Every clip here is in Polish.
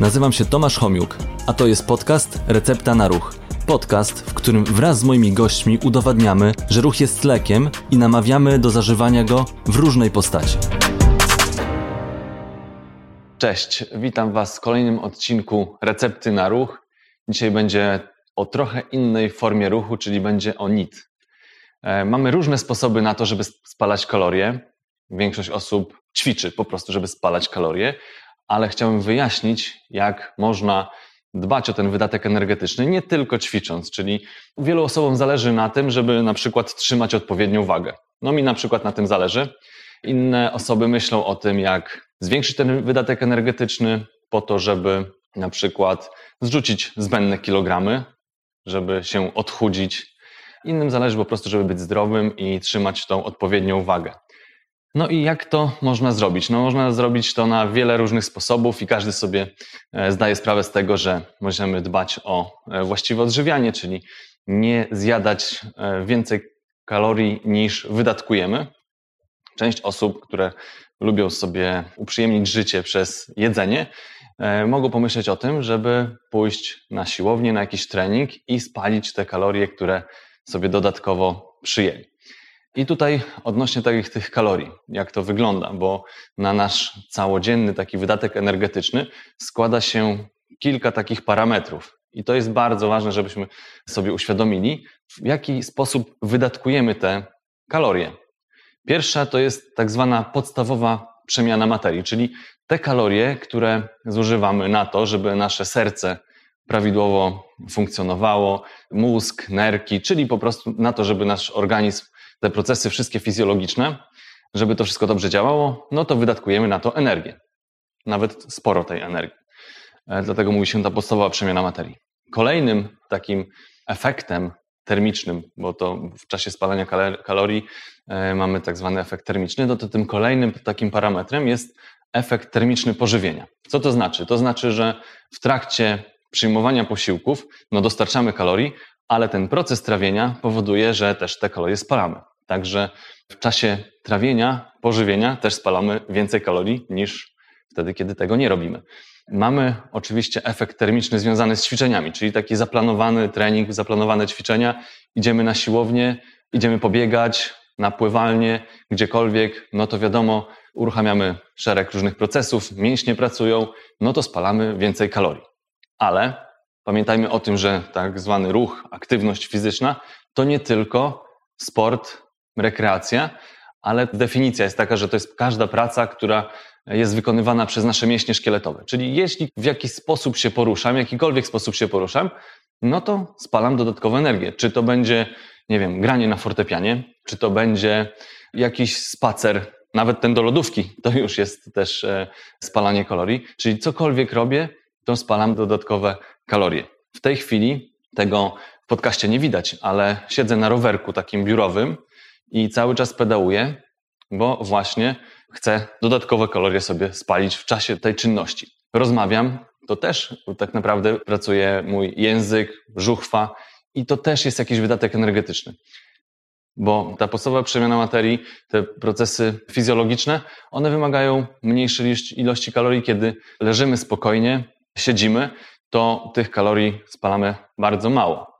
Nazywam się Tomasz Homiuk, a to jest podcast Recepta na Ruch. Podcast, w którym wraz z moimi gośćmi udowadniamy, że ruch jest lekiem i namawiamy do zażywania go w różnej postaci. Cześć, witam Was w kolejnym odcinku Recepty na Ruch. Dzisiaj będzie o trochę innej formie ruchu, czyli będzie o NIT. E, mamy różne sposoby na to, żeby spalać kalorie. Większość osób ćwiczy po prostu, żeby spalać kalorie, ale chciałbym wyjaśnić, jak można dbać o ten wydatek energetyczny, nie tylko ćwicząc, czyli wielu osobom zależy na tym, żeby na przykład trzymać odpowiednią wagę. No mi na przykład na tym zależy. Inne osoby myślą o tym, jak zwiększyć ten wydatek energetyczny po to, żeby na przykład zrzucić zbędne kilogramy, żeby się odchudzić. Innym zależy po prostu, żeby być zdrowym i trzymać tą odpowiednią wagę. No i jak to można zrobić? No można zrobić to na wiele różnych sposobów i każdy sobie e, zdaje sprawę z tego, że możemy dbać o e, właściwe odżywianie, czyli nie zjadać e, więcej kalorii niż wydatkujemy. Część osób, które lubią sobie uprzyjemnić życie przez jedzenie, mogą pomyśleć o tym, żeby pójść na siłownię, na jakiś trening i spalić te kalorie, które sobie dodatkowo przyjęli. I tutaj odnośnie takich tych kalorii, jak to wygląda, bo na nasz całodzienny taki wydatek energetyczny składa się kilka takich parametrów. I to jest bardzo ważne, żebyśmy sobie uświadomili, w jaki sposób wydatkujemy te kalorie. Pierwsza to jest tak zwana podstawowa przemiana materii, czyli te kalorie, które zużywamy na to, żeby nasze serce prawidłowo funkcjonowało, mózg, nerki, czyli po prostu na to, żeby nasz organizm te procesy wszystkie fizjologiczne, żeby to wszystko dobrze działało, no to wydatkujemy na to energię. Nawet sporo tej energii. E, dlatego mówi się ta podstawowa przemiana materii. Kolejnym takim efektem termicznym, bo to w czasie spalania kalorii e, mamy tak zwany efekt termiczny, no to tym kolejnym takim parametrem jest efekt termiczny pożywienia. Co to znaczy? To znaczy, że w trakcie przyjmowania posiłków no dostarczamy kalorii, ale ten proces trawienia powoduje, że też te kalorie spalamy. Także w czasie trawienia, pożywienia też spalamy więcej kalorii niż wtedy, kiedy tego nie robimy. Mamy oczywiście efekt termiczny związany z ćwiczeniami, czyli taki zaplanowany trening, zaplanowane ćwiczenia. Idziemy na siłownię, idziemy pobiegać, na pływalnię, gdziekolwiek, no to wiadomo, uruchamiamy szereg różnych procesów, mięśnie pracują, no to spalamy więcej kalorii. Ale Pamiętajmy o tym, że tak zwany ruch, aktywność fizyczna to nie tylko sport, rekreacja, ale definicja jest taka, że to jest każda praca, która jest wykonywana przez nasze mięśnie szkieletowe. Czyli jeśli w jakiś sposób się poruszam, w jakikolwiek sposób się poruszam, no to spalam dodatkową energię. Czy to będzie, nie wiem, granie na fortepianie, czy to będzie jakiś spacer, nawet ten do lodówki, to już jest też e, spalanie kalorii. Czyli cokolwiek robię, to spalam dodatkowe kalorie. W tej chwili tego w podcaście nie widać, ale siedzę na rowerku takim biurowym i cały czas pedałuję, bo właśnie chcę dodatkowe kalorie sobie spalić w czasie tej czynności. Rozmawiam, to też tak naprawdę pracuje mój język, żuchwa i to też jest jakiś wydatek energetyczny. Bo ta podstawowa przemiana materii, te procesy fizjologiczne, one wymagają mniejszej ilości kalorii, kiedy leżymy spokojnie, siedzimy, to tych kalorii spalamy bardzo mało.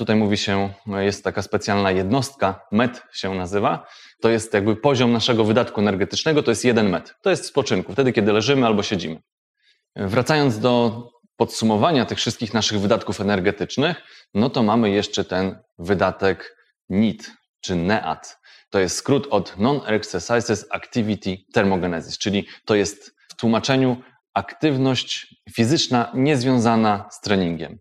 Tutaj mówi się, jest taka specjalna jednostka, MET się nazywa. To jest jakby poziom naszego wydatku energetycznego, to jest jeden MET. To jest spoczynku, wtedy kiedy leżymy albo siedzimy. Wracając do podsumowania tych wszystkich naszych wydatków energetycznych, no to mamy jeszcze ten wydatek NEAT, czy NEAT. To jest skrót od Non-Exercises Activity Thermogenesis, czyli to jest w tłumaczeniu aktywność fizyczna niezwiązana z treningiem.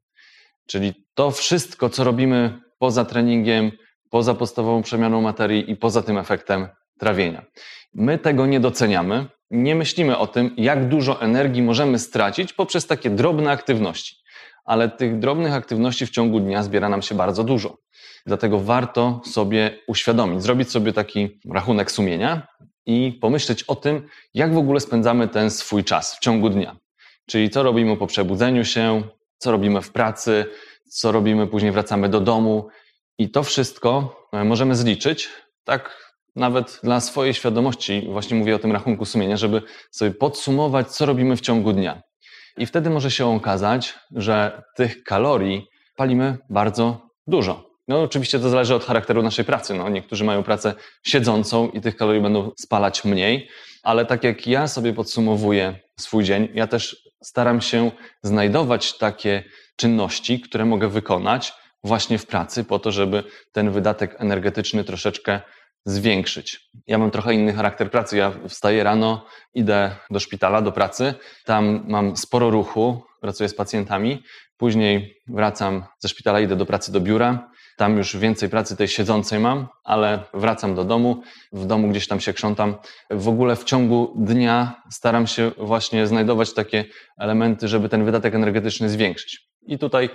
Czyli to wszystko, co robimy poza treningiem, poza podstawową przemianą materii i poza tym efektem trawienia. My tego nie doceniamy, nie myślimy o tym, jak dużo energii możemy stracić poprzez takie drobne aktywności. Ale tych drobnych aktywności w ciągu dnia zbiera nam się bardzo dużo. Dlatego warto sobie uświadomić, zrobić sobie taki rachunek sumienia i pomyśleć o tym, jak w ogóle spędzamy ten swój czas w ciągu dnia. Czyli co robimy po przebudzeniu się, co robimy w pracy, co robimy później wracamy do domu. I to wszystko e, możemy zliczyć, tak nawet dla swojej świadomości, właśnie mówię o tym rachunku sumienia, żeby sobie podsumować, co robimy w ciągu dnia. I wtedy może się okazać, że tych kalorii palimy bardzo dużo. No oczywiście to zależy od charakteru naszej pracy. No, niektórzy mają pracę siedzącą i tych kalorii będą spalać mniej, ale tak jak ja sobie podsumowuję swój dzień, ja też staram się znajdować takie czynności, które mogę wykonać właśnie w pracy, po to, żeby ten wydatek energetyczny troszeczkę zwiększyć. Ja mam trochę inny charakter pracy. Ja wstaję rano, idę do szpitala, do pracy. Tam mam sporo ruchu, pracuję z pacjentami. Później wracam ze szpitala, idę do pracy do biura. Tam już więcej pracy tej siedzącej mam, ale wracam do domu. W domu gdzieś tam się krzątam. W ogóle w ciągu dnia staram się właśnie znajdować takie elementy, żeby ten wydatek energetyczny zwiększyć. I tutaj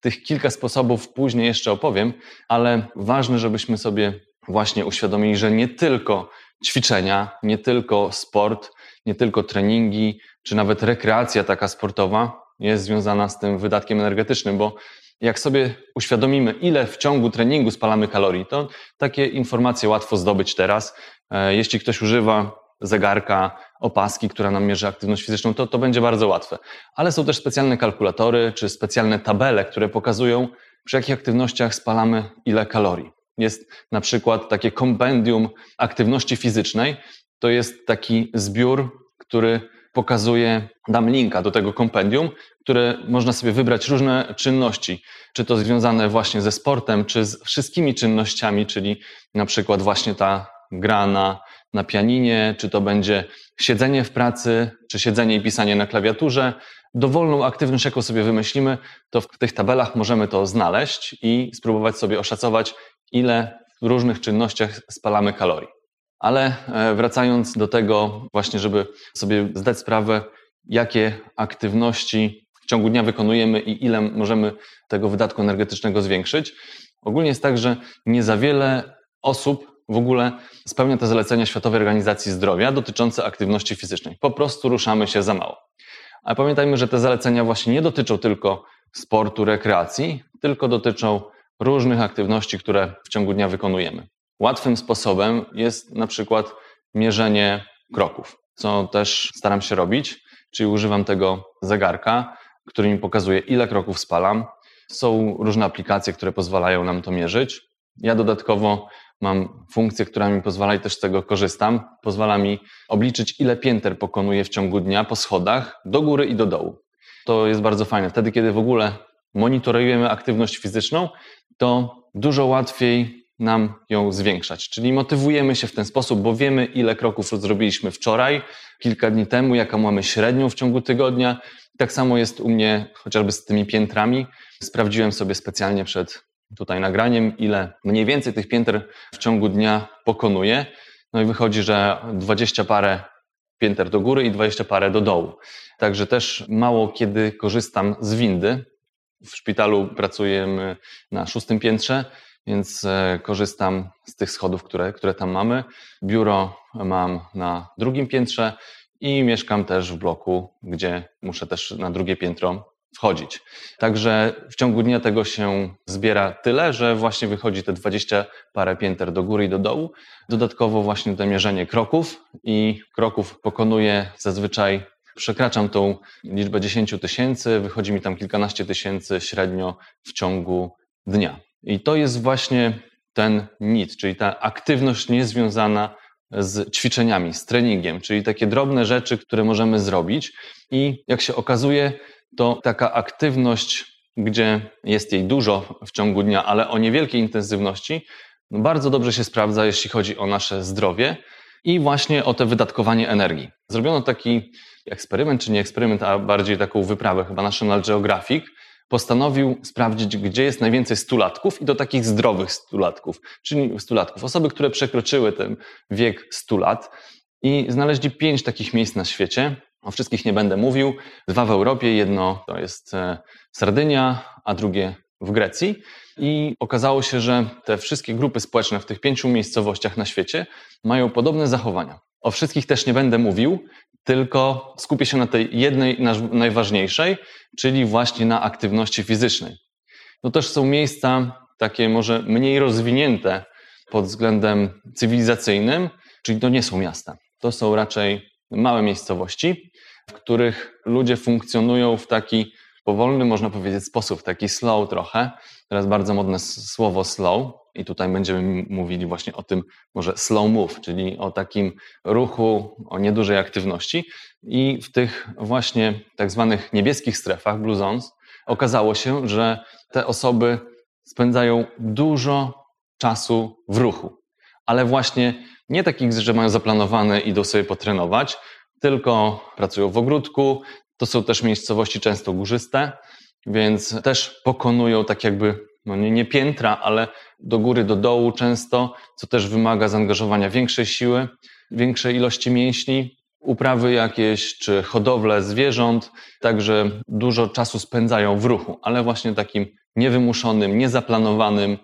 tych kilka sposobów później jeszcze opowiem, ale ważne, żebyśmy sobie właśnie uświadomili, że nie tylko ćwiczenia, nie tylko sport, nie tylko treningi, czy nawet rekreacja taka sportowa jest związana z tym wydatkiem energetycznym, bo jak sobie uświadomimy, ile w ciągu treningu spalamy kalorii, to takie informacje łatwo zdobyć teraz. E, jeśli ktoś używa zegarka, opaski, która nam mierzy aktywność fizyczną, to to będzie bardzo łatwe. Ale są też specjalne kalkulatory czy specjalne tabele, które pokazują, przy jakich aktywnościach spalamy ile kalorii. Jest na przykład takie kompendium aktywności fizycznej. To jest taki zbiór, który pokazuje, dam linka do tego kompendium, które można sobie wybrać różne czynności, czy to związane właśnie ze sportem, czy z wszystkimi czynnościami, czyli na przykład właśnie ta gra na, na pianinie, czy to będzie siedzenie w pracy, czy siedzenie i pisanie na klawiaturze. Dowolną aktywność, jaką sobie wymyślimy, to w tych tabelach możemy to znaleźć i spróbować sobie oszacować, ile w różnych czynnościach spalamy kalorii. Ale e, wracając do tego, właśnie, żeby sobie zdać sprawę, jakie aktywności w ciągu dnia wykonujemy i ile możemy tego wydatku energetycznego zwiększyć, ogólnie jest tak, że nie za wiele osób w ogóle spełnia te zalecenia Światowej Organizacji Zdrowia dotyczące aktywności fizycznej. Po prostu ruszamy się za mało. Ale pamiętajmy, że te zalecenia właśnie nie dotyczą tylko sportu, rekreacji, tylko dotyczą różnych aktywności, które w ciągu dnia wykonujemy. Łatwym sposobem jest na przykład mierzenie kroków, co też staram się robić, czyli używam tego zegarka, który mi pokazuje, ile kroków spalam. Są różne aplikacje, które pozwalają nam to mierzyć. Ja dodatkowo mam funkcję, która mi pozwala i też z tego korzystam. Pozwala mi obliczyć, ile pięter pokonuję w ciągu dnia po schodach, do góry i do dołu. To jest bardzo fajne. Wtedy, kiedy w ogóle monitorujemy aktywność fizyczną, to dużo łatwiej nam ją zwiększać. Czyli motywujemy się w ten sposób, bo wiemy, ile kroków zrobiliśmy wczoraj, kilka dni temu, jaką mamy średnią w ciągu tygodnia. Tak samo jest u mnie chociażby z tymi piętrami. Sprawdziłem sobie specjalnie przed tutaj nagraniem, ile mniej więcej tych pięter w ciągu dnia pokonuję. No i wychodzi, że 20 parę pięter do góry i 20 parę do dołu. Także też mało kiedy korzystam z windy, w szpitalu pracujemy na szóstym piętrze, więc e, korzystam z tych schodów, które, które tam mamy. Biuro mam na drugim piętrze i mieszkam też w bloku, gdzie muszę też na drugie piętro wchodzić. Także w ciągu dnia tego się zbiera tyle, że właśnie wychodzi te 20 parę pięter do góry i do dołu. Dodatkowo właśnie to mierzenie kroków i kroków pokonuję zazwyczaj przekraczam tą liczbę 10 tysięcy, wychodzi mi tam kilkanaście tysięcy średnio w ciągu dnia. I to jest właśnie ten NIT, czyli ta aktywność niezwiązana z ćwiczeniami, z treningiem, czyli takie drobne rzeczy, które możemy zrobić. I jak się okazuje, to taka aktywność, gdzie jest jej dużo w ciągu dnia, ale o niewielkiej intensywności, no bardzo dobrze się sprawdza, jeśli chodzi o nasze zdrowie i właśnie o te wydatkowanie energii. Zrobiono taki eksperyment, czy nie eksperyment, a bardziej taką wyprawę, chyba National Geographic, postanowił sprawdzić, gdzie jest najwięcej stulatków i to takich zdrowych stulatków, czyli stulatków, osoby, które przekroczyły ten wiek 100 lat i znaleźli pięć takich miejsc na świecie. O wszystkich nie będę mówił. Dwa w Europie, jedno to jest e, Sardynia, a drugie w Grecji. I okazało się, że te wszystkie grupy społeczne w tych pięciu miejscowościach na świecie mają podobne zachowania. O wszystkich też nie będę mówił, tylko skupię się na tej jednej najważniejszej, czyli właśnie na aktywności fizycznej. To też są miejsca takie może mniej rozwinięte pod względem cywilizacyjnym, czyli to nie są miasta. To są raczej małe miejscowości, w których ludzie funkcjonują w taki powolny, można powiedzieć, sposób, taki slow trochę. Teraz bardzo modne słowo slow i tutaj będziemy mówili właśnie o tym może slow move, czyli o takim ruchu, o niedużej aktywności. I w tych właśnie tak zwanych niebieskich strefach, blue zones, okazało się, że te osoby spędzają dużo czasu w ruchu. Ale właśnie nie takich, że mają zaplanowane i idą sobie potrenować, tylko pracują w ogródku. To są też miejscowości często górzyste, więc też pokonują tak jakby, no nie, nie piętra, ale do góry, do dołu często, co też wymaga zaangażowania większej siły, większej ilości mięśni, uprawy jakieś czy hodowle zwierząt, także dużo czasu spędzają w ruchu, ale właśnie takim niewymuszonym, niezaplanowanym.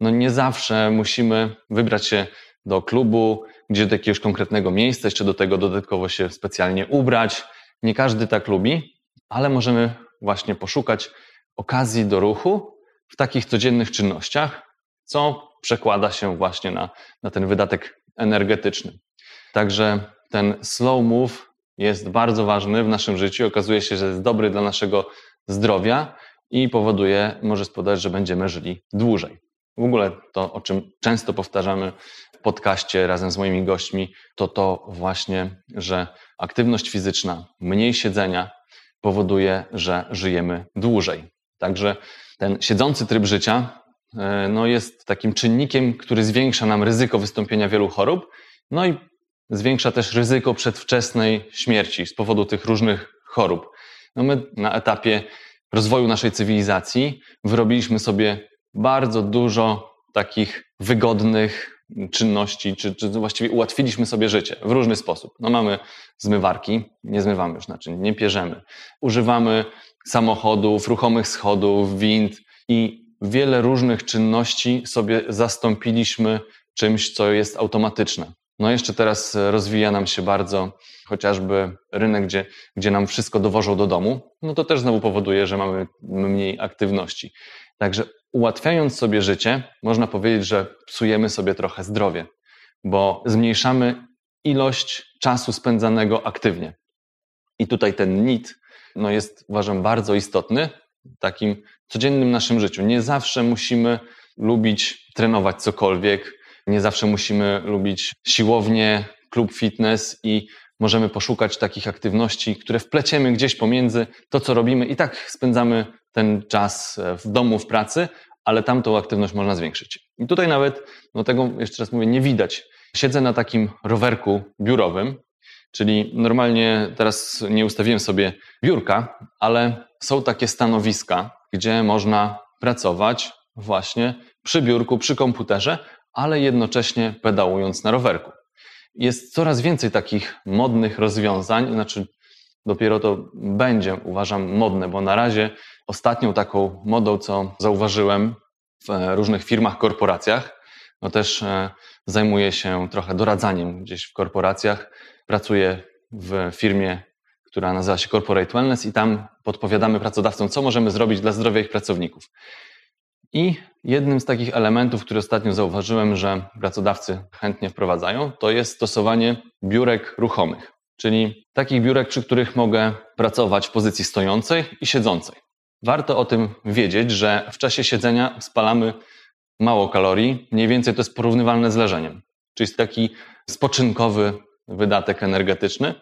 No nie zawsze musimy wybrać się do klubu, gdzie do jakiegoś konkretnego miejsca, jeszcze do tego dodatkowo się specjalnie ubrać. Nie każdy tak lubi, ale możemy właśnie poszukać okazji do ruchu w takich codziennych czynnościach, co przekłada się właśnie na, na ten wydatek energetyczny. Także ten slow move jest bardzo ważny w naszym życiu. Okazuje się, że jest dobry dla naszego zdrowia i powoduje, może spowodować, że będziemy żyli dłużej. W ogóle to, o czym często powtarzamy w podcaście razem z moimi gośćmi, to to właśnie, że aktywność fizyczna, mniej siedzenia powoduje, że żyjemy dłużej. Także ten siedzący tryb życia e, no, jest takim czynnikiem, który zwiększa nam ryzyko wystąpienia wielu chorób, no i zwiększa też ryzyko przedwczesnej śmierci z powodu tych różnych chorób. No my na etapie rozwoju naszej cywilizacji wyrobiliśmy sobie bardzo dużo takich wygodnych czynności, czy, czy właściwie ułatwiliśmy sobie życie w różny sposób. No mamy zmywarki, nie zmywamy już naczyń, nie pierzemy. Używamy samochodów, ruchomych schodów, wind i wiele różnych czynności sobie zastąpiliśmy czymś, co jest automatyczne. No jeszcze teraz rozwija nam się bardzo chociażby rynek, gdzie, gdzie nam wszystko dowożą do domu, no to też znowu powoduje, że mamy mniej aktywności. Także ułatwiając sobie życie, można powiedzieć, że psujemy sobie trochę zdrowie, bo zmniejszamy ilość czasu spędzanego aktywnie. I tutaj ten NIT no jest, uważam, bardzo istotny w takim codziennym naszym życiu. Nie zawsze musimy lubić trenować cokolwiek, nie zawsze musimy lubić siłownię, klub fitness i możemy poszukać takich aktywności, które wpleciemy gdzieś pomiędzy to, co robimy i tak spędzamy ten czas e, w domu, w pracy, ale tamtą aktywność można zwiększyć. I tutaj nawet, no tego jeszcze raz mówię, nie widać. Siedzę na takim rowerku biurowym, czyli normalnie teraz nie ustawiłem sobie biurka, ale są takie stanowiska, gdzie można pracować właśnie przy biurku, przy komputerze, ale jednocześnie pedałując na rowerku. Jest coraz więcej takich modnych rozwiązań, znaczy dopiero to będzie, uważam, modne, bo na razie ostatnią taką modą, co zauważyłem w różnych firmach, korporacjach, no też e, zajmuję się trochę doradzaniem gdzieś w korporacjach. Pracuję w firmie, która nazywa się Corporate Wellness i tam podpowiadamy pracodawcom, co możemy zrobić dla zdrowia ich pracowników. I jednym z takich elementów, które ostatnio zauważyłem, że pracodawcy chętnie wprowadzają, to jest stosowanie biurek ruchomych, czyli takich biurek, przy których mogę pracować w pozycji stojącej i siedzącej. Warto o tym wiedzieć, że w czasie siedzenia spalamy mało kalorii, mniej więcej to jest porównywalne z leżeniem, czyli taki spoczynkowy wydatek energetyczny.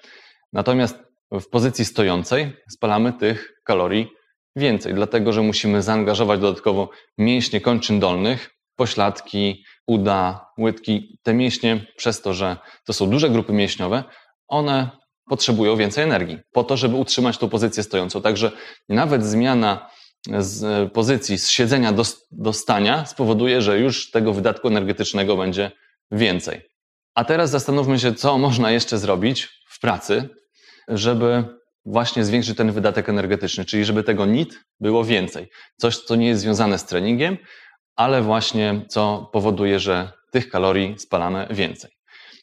Natomiast w pozycji stojącej spalamy tych kalorii więcej, dlatego że musimy zaangażować dodatkowo mięśnie kończyn dolnych, pośladki, uda, łydki. Te mięśnie, przez to, że to są duże grupy mięśniowe, one potrzebują więcej energii po to, żeby utrzymać tą pozycję stojącą. Także nawet zmiana z pozycji z siedzenia do, do stania spowoduje, że już tego wydatku energetycznego będzie więcej. A teraz zastanówmy się, co można jeszcze zrobić w pracy, żeby właśnie zwiększyć ten wydatek energetyczny, czyli żeby tego NIT było więcej. Coś, co nie jest związane z treningiem, ale właśnie co powoduje, że tych kalorii spalamy więcej.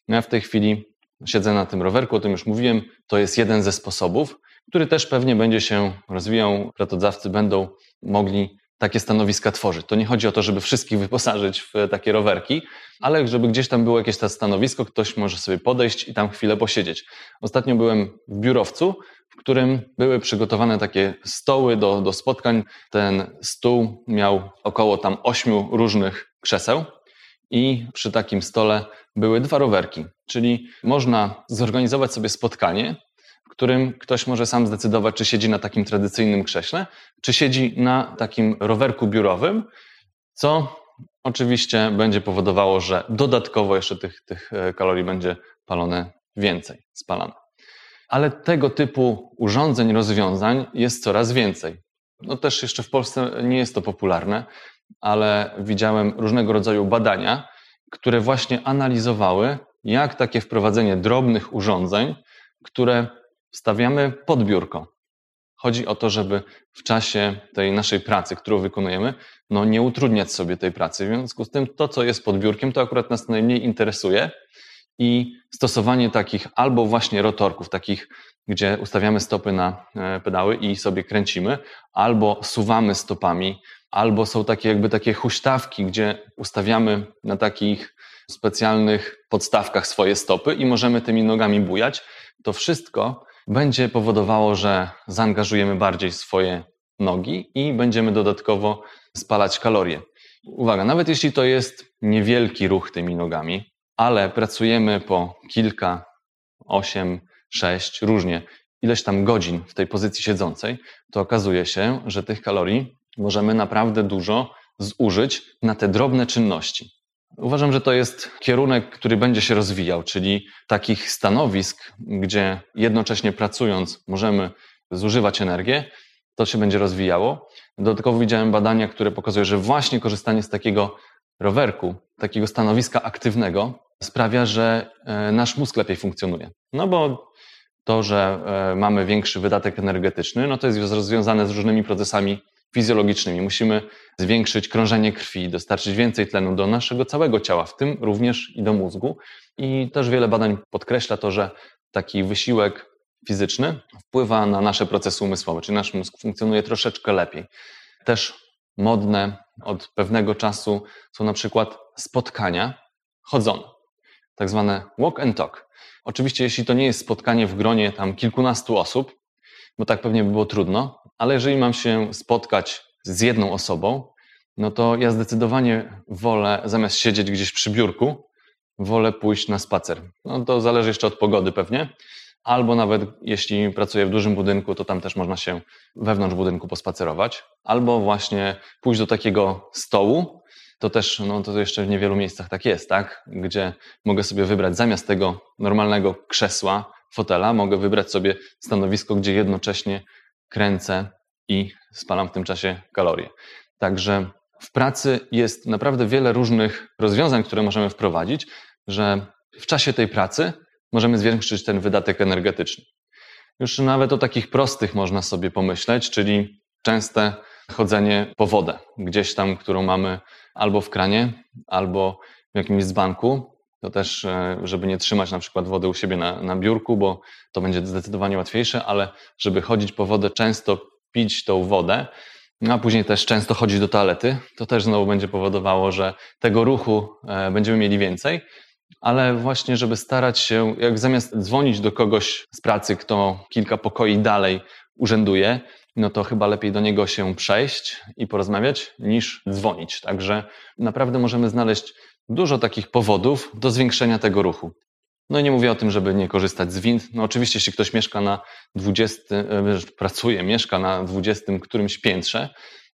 No ja w tej chwili siedzę na tym rowerku, o tym już mówiłem, to jest jeden ze sposobów, który też pewnie będzie się rozwijał. Pracodawcy będą mogli takie stanowiska tworzyć. To nie chodzi o to, żeby wszystkich wyposażyć w takie rowerki, ale żeby gdzieś tam było jakieś to stanowisko, ktoś może sobie podejść i tam chwilę posiedzieć. Ostatnio byłem w biurowcu, w którym były przygotowane takie stoły do, do spotkań. Ten stół miał około tam ośmiu różnych krzeseł i przy takim stole były dwa rowerki, czyli można zorganizować sobie spotkanie, którym ktoś może sam zdecydować, czy siedzi na takim tradycyjnym krześle, czy siedzi na takim rowerku biurowym, co oczywiście będzie powodowało, że dodatkowo jeszcze tych, tych e, kalorii będzie palone więcej, spalane. Ale tego typu urządzeń, rozwiązań jest coraz więcej. No też jeszcze w Polsce nie jest to popularne, ale widziałem różnego rodzaju badania, które właśnie analizowały, jak takie wprowadzenie drobnych urządzeń, które wstawiamy pod biurko. Chodzi o to, żeby w czasie tej naszej pracy, którą wykonujemy, no nie utrudniać sobie tej pracy. W związku z tym to, co jest pod biurkiem, to akurat nas najmniej interesuje i stosowanie takich albo właśnie rotorków, takich, gdzie ustawiamy stopy na e, pedały i sobie kręcimy, albo suwamy stopami, albo są takie jakby takie huśtawki, gdzie ustawiamy na takich specjalnych podstawkach swoje stopy i możemy tymi nogami bujać. To wszystko będzie powodowało, że zaangażujemy bardziej swoje nogi i będziemy dodatkowo spalać kalorie. Uwaga, nawet jeśli to jest niewielki ruch tymi nogami, ale pracujemy po kilka, osiem, sześć, różnie, ileś tam godzin w tej pozycji siedzącej, to okazuje się, że tych kalorii możemy naprawdę dużo zużyć na te drobne czynności. Uważam, że to jest kierunek, który będzie się rozwijał, czyli takich stanowisk, gdzie jednocześnie pracując możemy zużywać energię, to się będzie rozwijało. Dodatkowo widziałem badania, które pokazują, że właśnie korzystanie z takiego rowerku, takiego stanowiska aktywnego sprawia, że e, nasz mózg lepiej funkcjonuje. No bo to, że e, mamy większy wydatek energetyczny, no to jest związane z różnymi procesami fizjologicznymi. Musimy zwiększyć krążenie krwi, dostarczyć więcej tlenu do naszego całego ciała, w tym również i do mózgu. I też wiele badań podkreśla to, że taki wysiłek fizyczny wpływa na nasze procesy umysłowe, czyli nasz mózg funkcjonuje troszeczkę lepiej. Też modne od pewnego czasu są na przykład spotkania chodzone, tak zwane walk and talk. Oczywiście, jeśli to nie jest spotkanie w gronie tam kilkunastu osób, bo tak pewnie by było trudno, ale jeżeli mam się spotkać z jedną osobą, no to ja zdecydowanie wolę, zamiast siedzieć gdzieś przy biurku, wolę pójść na spacer. No to zależy jeszcze od pogody pewnie, albo nawet jeśli pracuję w dużym budynku, to tam też można się wewnątrz budynku pospacerować, albo właśnie pójść do takiego stołu, to też, no to jeszcze w niewielu miejscach tak jest, tak? Gdzie mogę sobie wybrać zamiast tego normalnego krzesła, fotela, mogę wybrać sobie stanowisko, gdzie jednocześnie kręcę i spalam w tym czasie kalorie. Także w pracy jest naprawdę wiele różnych rozwiązań, które możemy wprowadzić, że w czasie tej pracy możemy zwiększyć ten wydatek energetyczny. Już nawet o takich prostych można sobie pomyśleć, czyli częste chodzenie po wodę, gdzieś tam, którą mamy albo w kranie, albo w jakimś dzbanku. To też, e, żeby nie trzymać na przykład wody u siebie na, na biurku, bo to będzie zdecydowanie łatwiejsze, ale żeby chodzić po wodę często, pić tą wodę, no a później też często chodzić do toalety, to też znowu będzie powodowało, że tego ruchu e, będziemy mieli więcej, ale właśnie, żeby starać się, jak zamiast dzwonić do kogoś z pracy, kto kilka pokoi dalej urzęduje, no to chyba lepiej do niego się przejść i porozmawiać, niż dzwonić. Także naprawdę możemy znaleźć dużo takich powodów do zwiększenia tego ruchu. No i nie mówię o tym, żeby nie korzystać z wind. No oczywiście, jeśli ktoś mieszka na 20, e, pracuje, mieszka na 20 którymś piętrze,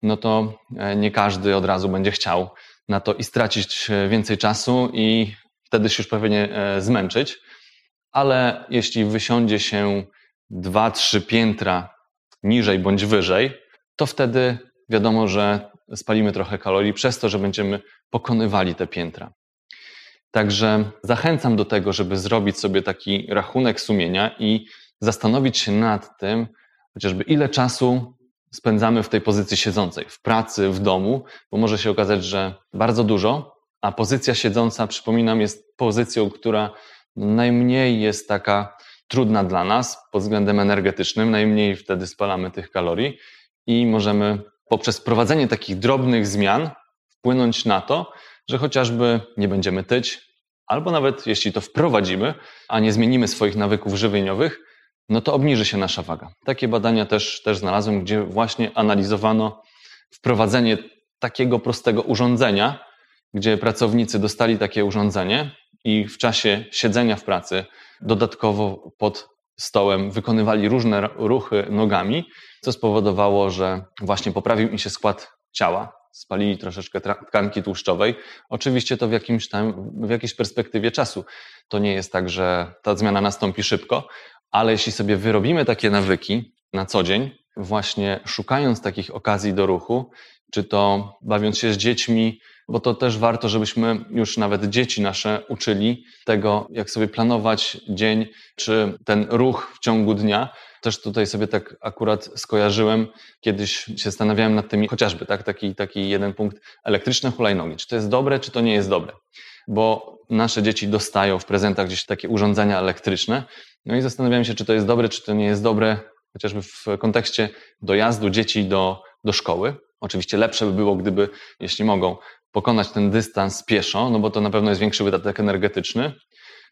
no to e, nie każdy od razu będzie chciał na to i stracić e, więcej czasu i wtedy się już pewnie zmęczyć. Ale jeśli wysiądzie się dwa, trzy piętra niżej bądź wyżej, to wtedy wiadomo, że spalimy trochę kalorii przez to, że będziemy pokonywali te piętra. Także zachęcam do tego, żeby zrobić sobie taki rachunek sumienia i zastanowić się nad tym, chociażby ile czasu spędzamy w tej pozycji siedzącej, w pracy, w domu, bo może się okazać, że bardzo dużo, a pozycja siedząca, przypominam, jest pozycją, która najmniej jest taka trudna dla nas pod względem energetycznym, najmniej wtedy spalamy tych kalorii i możemy poprzez wprowadzenie takich drobnych zmian wpłynąć na to, że chociażby nie będziemy tyć, albo nawet jeśli to wprowadzimy, a nie zmienimy swoich nawyków żywieniowych, no to obniży się nasza waga. Takie badania też, też znalazłem, gdzie właśnie analizowano wprowadzenie takiego prostego urządzenia, gdzie pracownicy dostali takie urządzenie i w czasie siedzenia w pracy dodatkowo pod stołem wykonywali różne ruchy nogami, co spowodowało, że właśnie poprawił im się skład ciała, spalili troszeczkę tkanki tłuszczowej. Oczywiście to w, jakimś tam, w jakiejś perspektywie czasu. To nie jest tak, że ta zmiana nastąpi szybko, ale jeśli sobie wyrobimy takie nawyki na co dzień, właśnie szukając takich okazji do ruchu, czy to bawiąc się z dziećmi, bo to też warto, żebyśmy już nawet dzieci nasze uczyli tego, jak sobie planować dzień, czy ten ruch w ciągu dnia. Też tutaj sobie tak akurat skojarzyłem, kiedyś się zastanawiałem nad tymi, chociażby tak, taki, taki jeden punkt, elektryczne hulajnogi. Czy to jest dobre, czy to nie jest dobre? Bo nasze dzieci dostają w prezentach gdzieś takie urządzenia elektryczne, no i zastanawiałem się, czy to jest dobre, czy to nie jest dobre, chociażby w kontekście dojazdu dzieci do, do szkoły. Oczywiście lepsze by było, gdyby, jeśli mogą, pokonać ten dystans pieszo, no bo to na pewno jest większy wydatek energetyczny,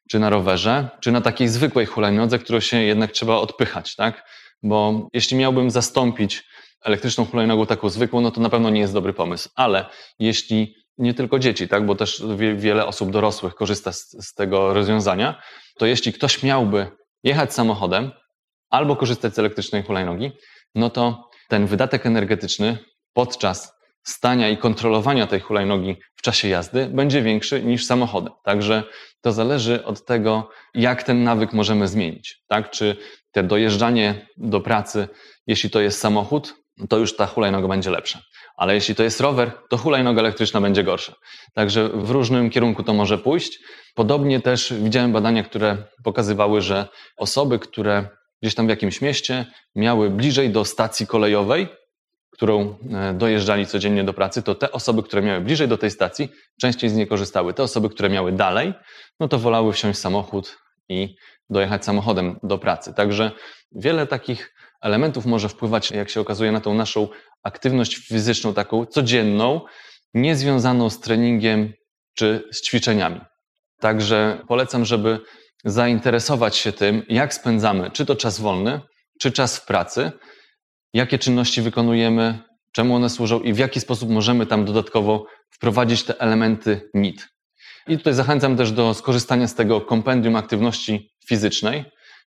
czy na rowerze, czy na takiej zwykłej hulajnodze, którą się jednak trzeba odpychać, tak? Bo jeśli miałbym zastąpić elektryczną hulajnogą taką zwykłą, no to na pewno nie jest dobry pomysł. Ale jeśli nie tylko dzieci, tak, bo też wiele osób dorosłych korzysta z, z tego rozwiązania, to jeśli ktoś miałby jechać samochodem albo korzystać z elektrycznej hulajnogi, no to ten wydatek energetyczny podczas stania i kontrolowania tej hulajnogi w czasie jazdy będzie większy niż samochodem. Także to zależy od tego, jak ten nawyk możemy zmienić. Tak? Czy te dojeżdżanie do pracy, jeśli to jest samochód, to już ta hulajnoga będzie lepsza. Ale jeśli to jest rower, to hulajnoga elektryczna będzie gorsza. Także w różnym kierunku to może pójść. Podobnie też widziałem badania, które pokazywały, że osoby, które gdzieś tam w jakimś mieście miały bliżej do stacji kolejowej, którą e, dojeżdżali codziennie do pracy, to te osoby, które miały bliżej do tej stacji, częściej z niej korzystały. Te osoby, które miały dalej, no to wolały wsiąść w samochód i dojechać samochodem do pracy. Także wiele takich elementów może wpływać, jak się okazuje, na tą naszą aktywność fizyczną, taką codzienną, niezwiązaną z treningiem czy z ćwiczeniami. Także polecam, żeby zainteresować się tym, jak spędzamy czy to czas wolny, czy czas w pracy, jakie czynności wykonujemy, czemu one służą i w jaki sposób możemy tam dodatkowo wprowadzić te elementy NIT. I tutaj zachęcam też do skorzystania z tego kompendium aktywności fizycznej,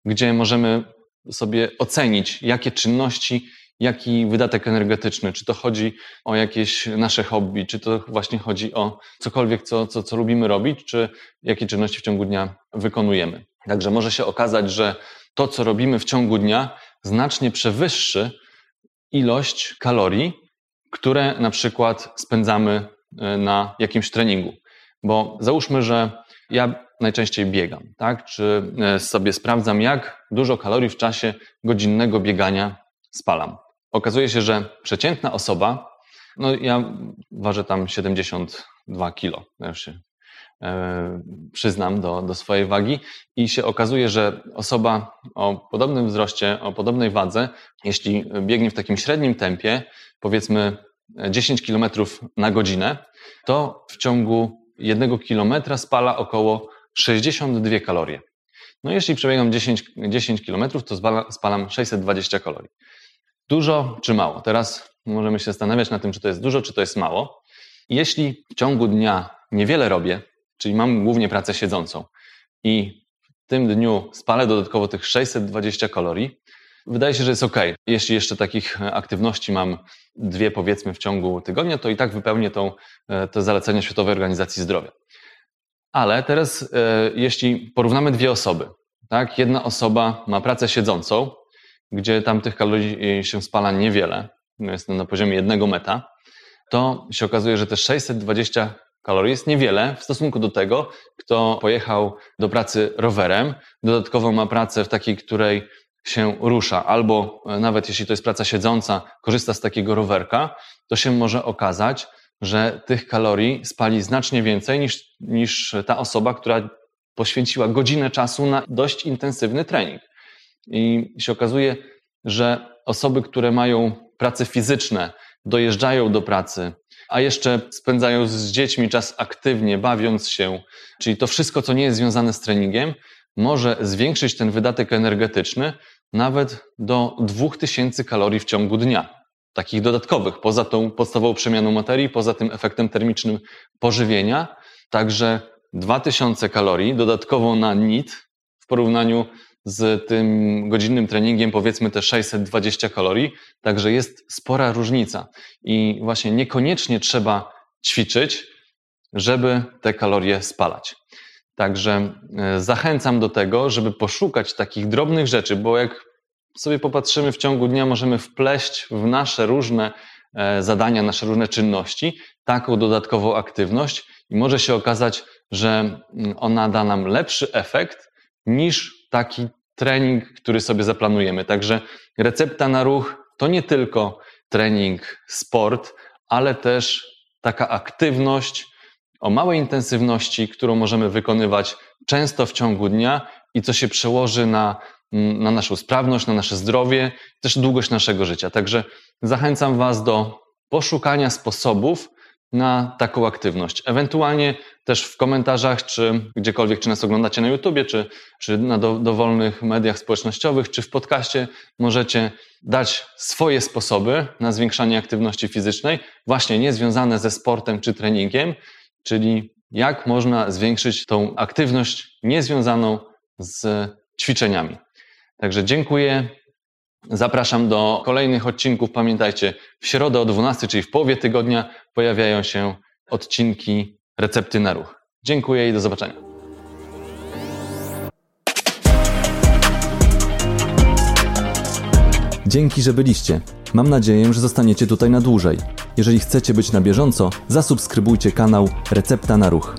gdzie możemy sobie ocenić, jakie czynności, jaki wydatek energetyczny, czy to chodzi o jakieś nasze hobby, czy to właśnie chodzi o cokolwiek, co, co, co lubimy robić, czy jakie czynności w ciągu dnia wykonujemy. Także może się okazać, że to, co robimy w ciągu dnia, znacznie przewyższy ilość kalorii, które na przykład spędzamy e, na jakimś treningu. Bo załóżmy, że ja najczęściej biegam, tak? Czy e, sobie sprawdzam, jak dużo kalorii w czasie godzinnego biegania spalam. Okazuje się, że przeciętna osoba, no ja ważę tam 72 kilo, ja się e, przyznam do, do swojej wagi i się okazuje, że osoba o podobnym wzroście, o podobnej wadze, jeśli biegnie w takim średnim tempie, powiedzmy 10 km na godzinę, to w ciągu jednego kilometra spala około 62 kalorie. No jeśli przebiegam 10, 10 km, to spalam 620 kalorii. Dużo czy mało? Teraz możemy się zastanawiać nad tym, czy to jest dużo, czy to jest mało. Jeśli w ciągu dnia niewiele robię, czyli mam głównie pracę siedzącą i w tym dniu spalę dodatkowo tych 620 kalorii, wydaje się, że jest ok. Jeśli jeszcze takich aktywności mam dwie, powiedzmy, w ciągu tygodnia, to i tak wypełnię tą, e, te zalecenia Światowej Organizacji Zdrowia. Ale teraz, e, jeśli porównamy dwie osoby, tak, jedna osoba ma pracę siedzącą, gdzie tam tych kalorii się spala niewiele, no jest na poziomie jednego meta, to się okazuje, że te 620 kalorii. Jest niewiele w stosunku do tego, kto pojechał do pracy rowerem, dodatkowo ma pracę w takiej, której się rusza, albo e, nawet jeśli to jest praca siedząca, korzysta z takiego rowerka, to się może okazać, że tych kalorii spali znacznie więcej niż, niż ta osoba, która poświęciła godzinę czasu na dość intensywny trening. I się okazuje, że osoby, które mają prace fizyczne, dojeżdżają do pracy, a jeszcze spędzają z dziećmi czas aktywnie, bawiąc się, czyli to wszystko, co nie jest związane z treningiem, może zwiększyć ten wydatek energetyczny nawet do 2000 kalorii w ciągu dnia. Takich dodatkowych, poza tą podstawową przemianą materii, poza tym efektem termicznym pożywienia. Także 2000 kalorii dodatkowo na NIT w porównaniu z tym godzinnym treningiem, powiedzmy te 620 kalorii. Także jest spora różnica. I właśnie niekoniecznie trzeba ćwiczyć, żeby te kalorie spalać. Także e, zachęcam do tego, żeby poszukać takich drobnych rzeczy, bo jak sobie popatrzymy w ciągu dnia, możemy wpleść w nasze różne e, zadania, nasze różne czynności taką dodatkową aktywność i może się okazać, że mm, ona da nam lepszy efekt niż taki trening, który sobie zaplanujemy. Także recepta na ruch to nie tylko trening, sport, ale też taka aktywność o małej intensywności, którą możemy wykonywać często w ciągu dnia i co się przełoży na, na naszą sprawność, na nasze zdrowie, też długość naszego życia. Także zachęcam Was do poszukania sposobów, na taką aktywność. Ewentualnie też w komentarzach, czy gdziekolwiek, czy nas oglądacie na YouTubie, czy, czy na do, dowolnych mediach społecznościowych, czy w podcaście, możecie dać swoje sposoby na zwiększanie aktywności fizycznej, właśnie nie związane ze sportem czy treningiem, czyli jak można zwiększyć tą aktywność niezwiązaną z ćwiczeniami. Także dziękuję. Zapraszam do kolejnych odcinków. Pamiętajcie, w środę o 12, czyli w połowie tygodnia, pojawiają się odcinki recepty na ruch. Dziękuję i do zobaczenia. Dzięki, że byliście. Mam nadzieję, że zostaniecie tutaj na dłużej. Jeżeli chcecie być na bieżąco, zasubskrybujcie kanał Recepta na Ruch.